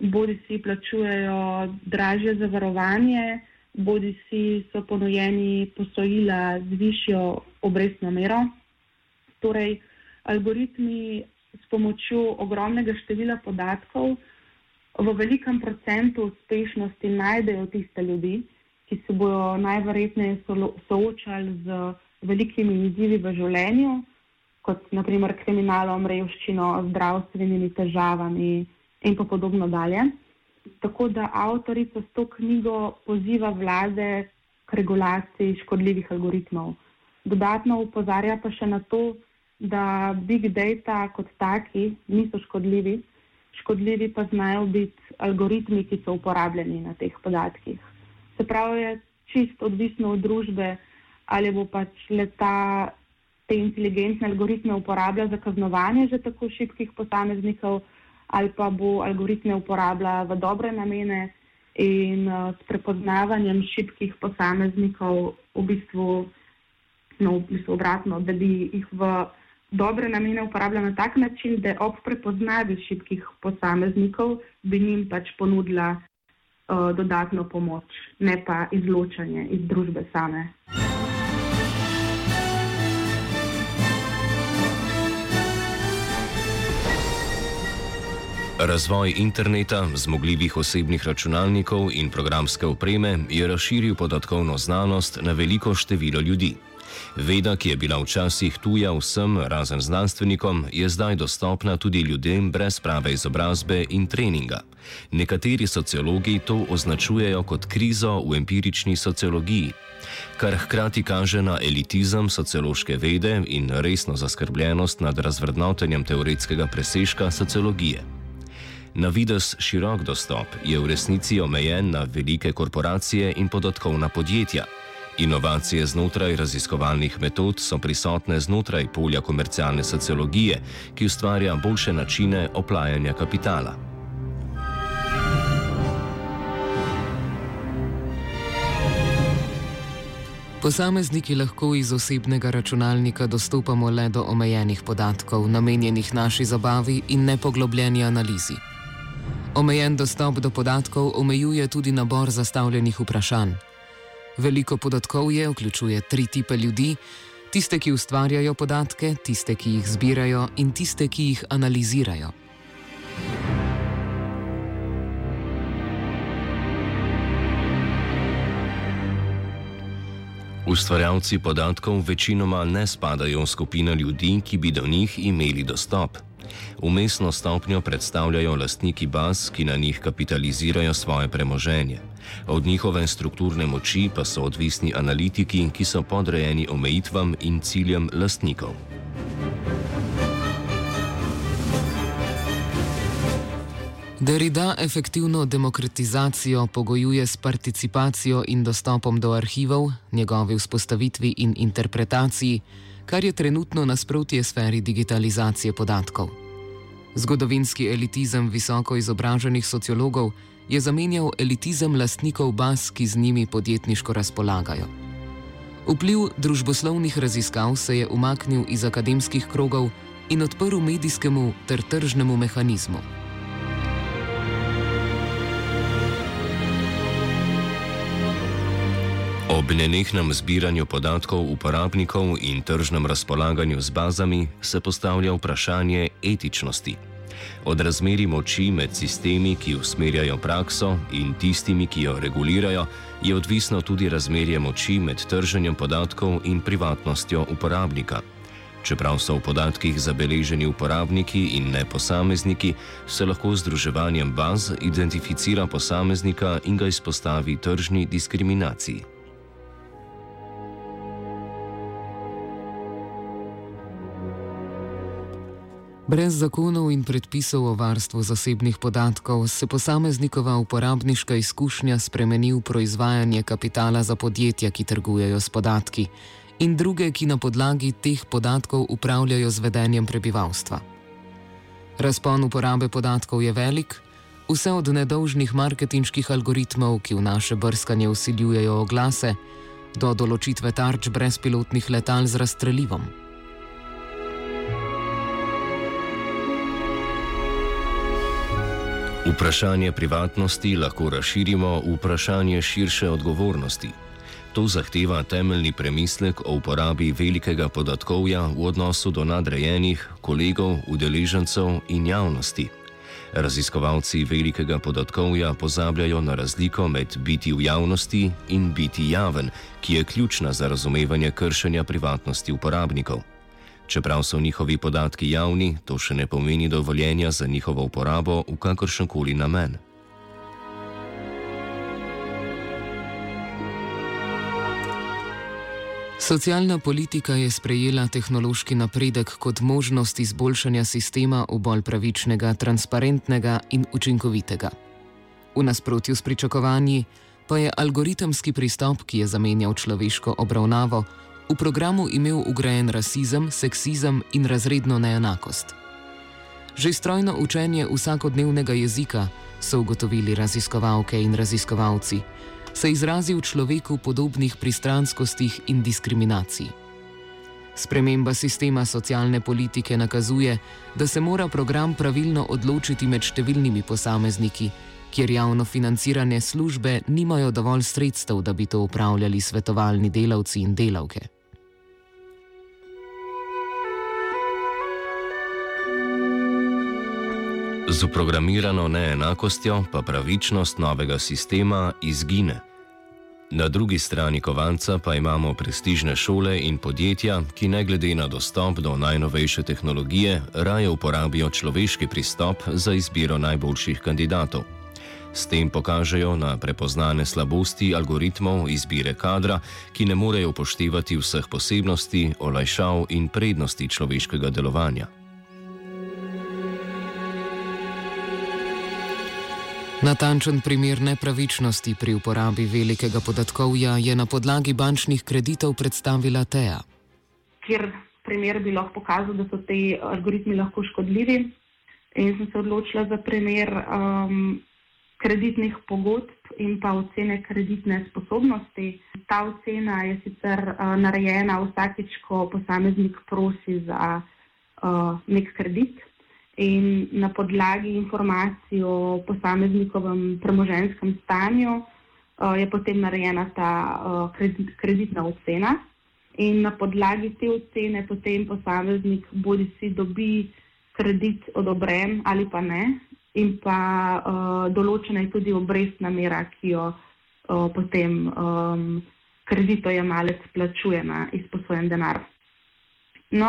bodi si plačujejo dražje zavarovanje, bodi si so ponujeni posojila z višjo obrestno mero. Torej, algoritmi s pomočjo ogromnega števila podatkov v velikem procentu uspešnosti najdejo tiste ljudi, ki se bodo najverjetneje soočali z velikimi izzivi v življenju, kot naprimer kriminalom, revščino, zdravstvenimi težavami in podobno dalje. Tako da avtorica s to knjigo poziva vlade k regulaciji škodljivih algoritmov. Dodatno upozarja pa še na to, da big data kot taki niso škodljivi, škodljivi pa znajo biti algoritmi, ki so uporabljeni na teh podatkih. Se pravi, je čisto odvisno od družbe, ali bo pač leta te inteligentne algoritme uporabljal za kaznovanje že tako šibkih posameznikov, ali pa bo algoritme uporabljal v dobre namene in uh, s prepoznavanjem šibkih posameznikov v bistvu, no, v bistvu obratno, da bi jih v dobre namene uporablja na tak način, da ob prepoznavi šibkih posameznikov bi njim pač ponudila uh, dodatno pomoč, ne pa izločanje iz družbe same. Razvoj interneta, zmogljivih osebnih računalnikov in programske opreme je razširil podatkovno znanost na veliko število ljudi. Veda, ki je bila včasih tuja vsem razen znanstvenikom, je zdaj dostopna tudi ljudem brez prave izobrazbe in treninga. Nekateri sociologi to označujejo kot krizo v empirični sociologiji, kar hkrati kaže na elitizem sociološke vede in resno zaskrbljenost nad razvrednotenjem teoretskega presežka sociologije. Na vides širok dostop je v resnici omejen na velike korporacije in podatkovna podjetja. Inovacije znotraj raziskovalnih metod so prisotne znotraj polja komercialne sociologije, ki ustvarja boljše načine oplajanja kapitala. Posamezniki lahko iz osebnega računalnika dostopamo le do omejenih podatkov, namenjenih naši zabavi in nepoglobljeni analizi. Omejen dostop do podatkov omejuje tudi nabor zastavljenih vprašanj. Veliko podatkov je, vključuje tri tipe ljudi: tiste, ki ustvarjajo podatke, tiste, ki jih zbirajo in tiste, ki jih analizirajo. Ustvarjalci podatkov večinoma ne spadajo v skupino ljudi, ki bi do njih imeli dostop. Umestno stopnjo predstavljajo lastniki baz, ki na njih kapitalizirajo svoje premoženje. Od njihove strukturne moči pa so odvisni analitiki, ki so podrejeni omejitvam in ciljem lastnikov. Derrida efektivno demokratizacijo pogojuje s participacijo in dostopom do arhivov, njegovi vzpostavitvi in interpretaciji, kar je trenutno nasprotje sferi digitalizacije podatkov. Zgodovinski elitizem visoko izobraženih sociologov je zamenjal elitizem lastnikov baz, ki z njimi podjetniško razpolagajo. Vpliv družboslovnih raziskav se je umaknil iz akademskih krogov in odprl medijskemu ter tržnemu mehanizmu. Ob nenehnem zbiranju podatkov uporabnikov in tržnem razpolaganju z bazami se postavlja vprašanje etičnosti. Od razmeri moči med sistemi, ki usmerjajo prakso, in tistimi, ki jo regulirajo, je odvisno tudi razmerje moči med trženjem podatkov in privatnostjo uporabnika. Čeprav so v podatkih zabeleženi uporabniki in ne posamezniki, se lahko z združevanjem baz identificira posameznika in ga izpostavi tržni diskriminaciji. Brez zakonov in predpisov o varstvu zasebnih podatkov se posameznikova uporabniška izkušnja spremeni v proizvajanje kapitala za podjetja, ki trgujejo s podatki, in druge, ki na podlagi teh podatkov upravljajo z vedenjem prebivalstva. Razpon uporabe podatkov je velik, vse od nedolžnih marketinških algoritmov, ki v naše brskanje usiljujejo oglase, do določitve tarč brezpilotnih letal z razstrelivom. Vprašanje privatnosti lahko razširimo v vprašanje širše odgovornosti. To zahteva temeljni premislek o uporabi velikega podatkovja v odnosu do nadrejenih, kolegov, udeležencev in javnosti. Raziskovalci velikega podatkovja pozabljajo na razliko med biti v javnosti in biti javen, ki je ključna za razumevanje kršenja privatnosti uporabnikov. Čeprav so njihovi podatki javni, to še ne pomeni dovoljenja za njihovo uporabo v kakršen koli namen. Socialna politika je sprejela tehnološki napredek kot možnost izboljšanja sistema v bolj pravičnega, transparentnega in učinkovitega. V nasprotju s pričakovanji pa je algoritemski pristop, ki je zamenjal človeško obravnavo, v programu imel ugrajen rasizem, seksizem in razredno neenakost. Že strojno učenje vsakodnevnega jezika, so ugotovili raziskovalke in raziskovalci, se izrazi v človeku podobnih pristranskostih in diskriminacij. Sprememba sistema socialne politike nakazuje, da se mora program pravilno odločiti med številnimi posamezniki, kjer javno financirane službe nimajo dovolj sredstev, da bi to upravljali svetovalni delavci in delavke. Z uprogramirano neenakostjo pa pravičnost novega sistema izgine. Na drugi strani kovanca pa imamo prestižne šole in podjetja, ki ne glede na dostop do najnovejše tehnologije, raje uporabijo človeški pristop za izbiro najboljših kandidatov. S tem pokažejo na prepoznane slabosti algoritmov izbire kadra, ki ne morejo upoštevati vseh posebnosti, olajšav in prednosti človeškega delovanja. Natančen primer nepravičnosti pri uporabi velikega podatkovja je na podlagi bančnih kreditov predstavila Teja. Kjer primer bi lahko pokazal, da so ti algoritmi lahko škodljivi. In sem se odločila za primer um, kreditnih pogodb in pa ocene kreditne sposobnosti. Ta ocena je sicer uh, narejena vsakič, ko posameznik prosi za uh, nek kredit in na podlagi informacij o posameznikovem premoženskem stanju uh, je potem narejena ta uh, kredit, kreditna ocena. In na podlagi te ocene potem posameznik bodi si dobi kredit odobren ali pa ne, in pa uh, določena je tudi obrestna mera, ki jo uh, potem um, kreditojemalec plačuje na izposojen denar. No,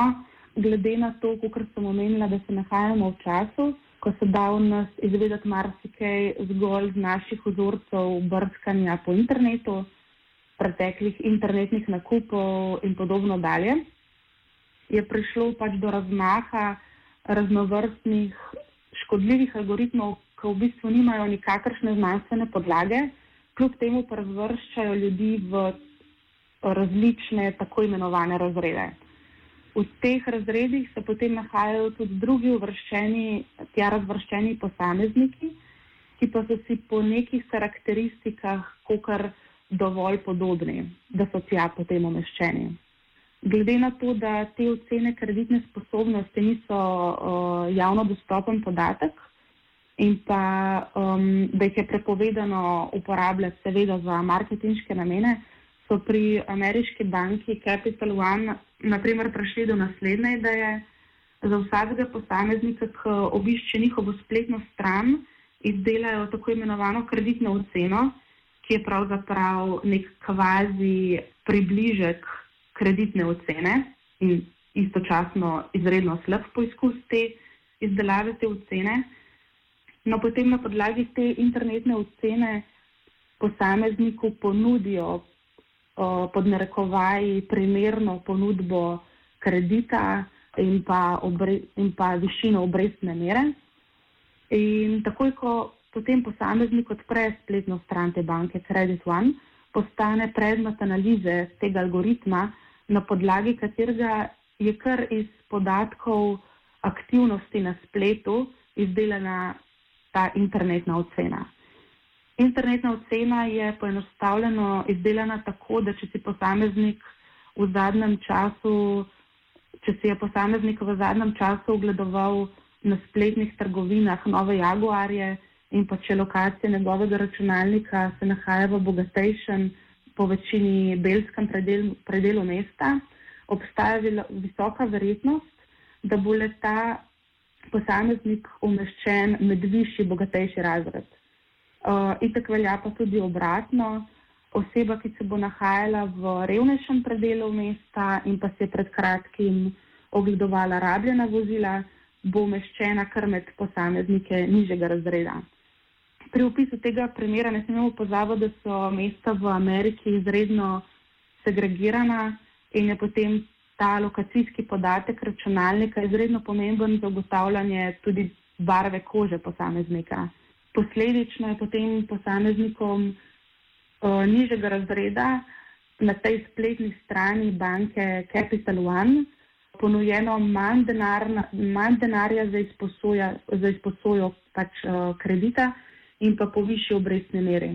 glede na to, kot sem omenila, da se nahajamo v času, ko se da v nas izvedeti marsikaj zgolj z naših vzorcev brskanja po internetu, preteklih internetnih nakupov in podobno dalje, je prišlo pač do razmaha raznovrstnih škodljivih algoritmov, ki v bistvu nimajo nikakršne znanstvene podlage, kljub temu pa razvrščajo ljudi v različne tako imenovane razrede. V teh razredih se potem nahajajo tudi drugi uvrščeni, tja razvrščeni posamezniki, ki pa so si po nekih karakteristikah kokar dovolj podobni, da so tja potem umeščeni. Glede na to, da te ocene kreditne sposobnosti niso uh, javno dostopen podatek in pa um, da jih je prepovedano uporabljati seveda za marketinške namene, so pri ameriški banki Capital One naprimer prišli do naslednje ideje. Za vsakega posameznika, ki obišče njihovo spletno stran, izdelajo tako imenovano kreditno oceno, ki je pravzaprav nek kvazi približek kreditne ocene in istočasno izredno slab poizkus te izdelave te ocene. No, potem na podlagi te internetne ocene posamezniku ponudijo pod narekovaji primerno ponudbo kredita in pa, obre, in pa višino obrestne mere. In takoj, ko potem posameznik odpre spletno stran te banke Credit One, postane predmet analize tega algoritma, na podlagi katerega je kar iz podatkov aktivnosti na spletu izdelana ta internetna ocena. Internetna ocena je poenostavljeno izdelana tako, da če si posameznik v zadnjem času, če si je posameznik v zadnjem času ogledoval na spletnih trgovinah nove jaguarje in pa če lokacija njegovega računalnika se nahaja v bogatejšem, po večini belskem predelu, predelu mesta, obstaja visoka verjetnost, da bo le ta posameznik umeščen med višji, bogatejši razred. Uh, itak velja pa tudi obratno. Oseba, ki se bo nahajala v revnejšem predelu mesta in pa se je pred kratkim ogledovala rabljena vozila, bo umeščena kar med posameznike nižjega razreda. Pri opisu tega primera ne smemo pozabiti, da so mesta v Ameriki izredno segregirana in je potem ta lokacijski podatek računalnika izredno pomemben za ugotavljanje tudi barve kože posameznika. Posledično je potem posameznikom uh, nižjega razreda na tej spletni strani banke Capital One ponujeno manj, denarna, manj denarja za, izposoja, za izposojo pač, uh, kredita in pa po višji obrestni meri.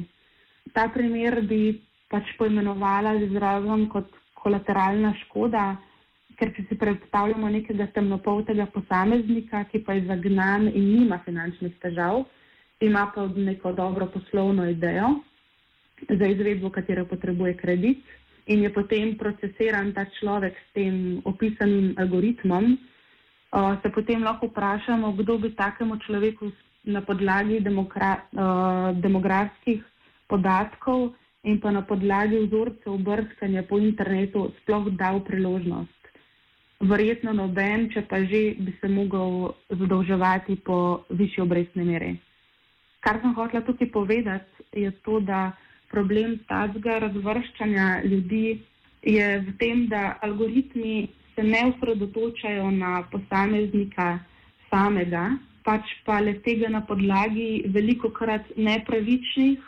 Ta primer bi pač poimenovala z izrazom kot kolateralna škoda, ker če si predstavljamo nekega temnopoltega posameznika, ki pa je zagnan in nima finančnih težav, ima pa neko dobro poslovno idejo za izvedbo, katero potrebuje kredit, in je potem procesiran ta človek s tem opisanim algoritmom, uh, se potem lahko vprašamo, kdo bi takemu človeku na podlagi uh, demografskih podatkov in pa na podlagi vzorcev brskanja po internetu sploh dal priložnost. Verjetno noben, če pa že bi se mogel zadolževati po višji obrestni meri. Kar sem hotela tukaj povedati, je to, da problem tazga razvrščanja ljudi je v tem, da algoritmi se ne usredotočajo na posameznika samega, pač pa le tega na podlagi veliko krat nepravičnih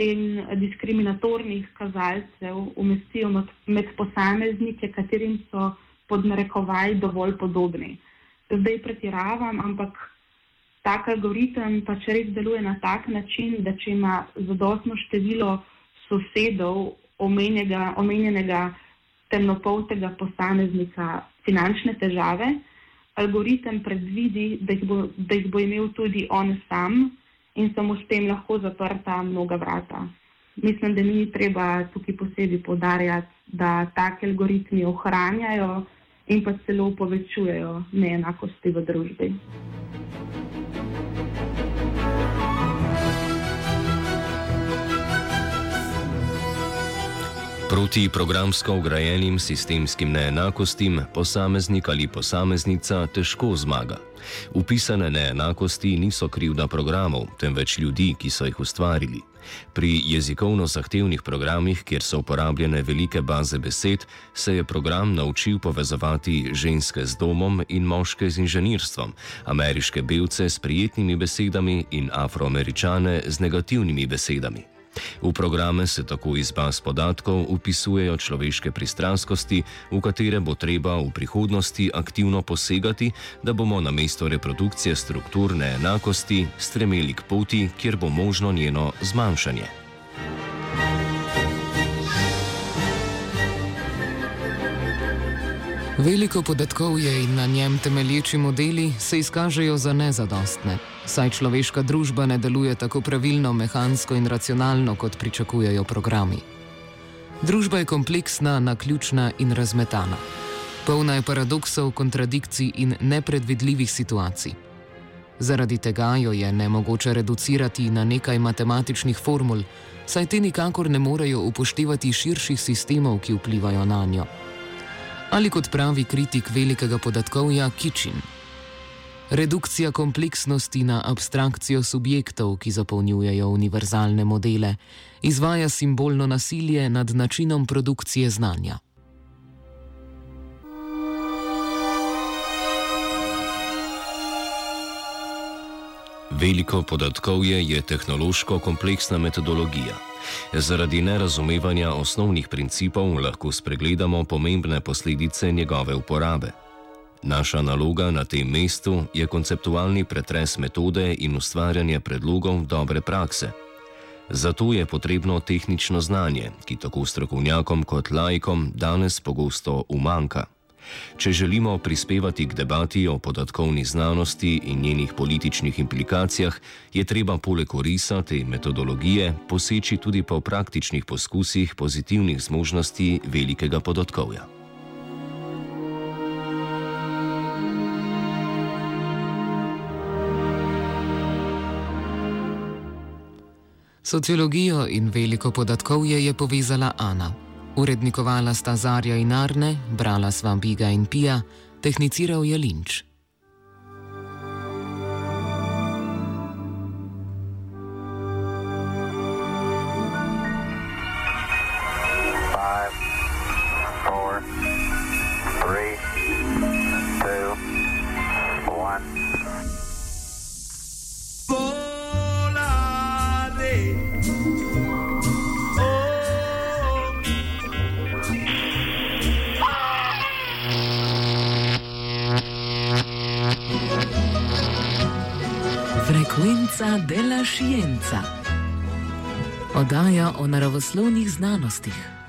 in diskriminatornih kazalcev umestijo med posameznike, katerim so pod narekovaj dovolj podobni. Zdaj pretiravam, ampak tak algoritem pač res deluje na tak način, da če ima zadostno število sosedov omenjega, omenjenega temnopoltega posameznika finančne težave, algoritem predvidi, da jih, bo, da jih bo imel tudi on sam in so mu s tem lahko zaprta mnoga vrata. Mislim, da ni treba tukaj posebej podarjati, da take algoritmi ohranjajo in pa celo povečujejo neenakosti v družbi. Proti programsko ugrajenim sistemskim neenakostim posameznik ali posameznica težko zmaga. Upisane neenakosti niso krivda programov, temveč ljudi, ki so jih ustvarili. Pri jezikovno zahtevnih programih, kjer so uporabljene velike baze besed, se je program naučil povezovati ženske z domom in moške z inženirstvom, ameriške belce s prijetnimi besedami in afroameričane z negativnimi besedami. V programe se tako iz baz podatkov upisujejo človeške pristranskosti, v katere bo treba v prihodnosti aktivno posegati, da bomo na mesto reprodukcije strukturne enakosti stremeli k poti, kjer bo možno njeno zmanjšanje. Veliko podatkov je in na njem temelječi modeli se izkažejo za nezadostne, saj človeška družba ne deluje tako pravilno, mehansko in racionalno, kot pričakujejo programi. Družba je kompleksna, naključna in razmetana. Polna je paradoksov, kontradikcij in nepredvidljivih situacij. Zaradi tega jo je nemogoče reducirati na nekaj matematičnih formul, saj te nikakor ne morejo upoštevati širših sistemov, ki vplivajo na njo. Ali kot pravi kritik velikega podatkovja Kičin. Redukcija kompleksnosti na abstrakcijo subjektov, ki zapolnjujejo univerzalne modele, izvaja simbolno nasilje nad načinom produkcije znanja. Veliko podatkovje je tehnološko kompleksna metodologija. Zaradi nerazumevanja osnovnih principov lahko spregledamo pomembne posledice njegove uporabe. Naša naloga na tem mestu je konceptualni pretres metode in ustvarjanje predlogov dobre prakse. Zato je potrebno tehnično znanje, ki tako strokovnjakom kot laikom danes pogosto umanka. Če želimo prispevati k debati o podatkovni znanosti in njenih političnih implikacijah, je treba poleg orisa te metodologije poseči tudi po praktičnih poskusih pozitivnih zmožnosti velikega podatkovja. Sociologijo in veliko podatkovje je povezala Ana. Urednikovala sta Zarja in Arne, brala sva Biga in Pija, tehniciral je Linč. Frekvenca della scienza. Oddaja o naravoslovnih znanostih.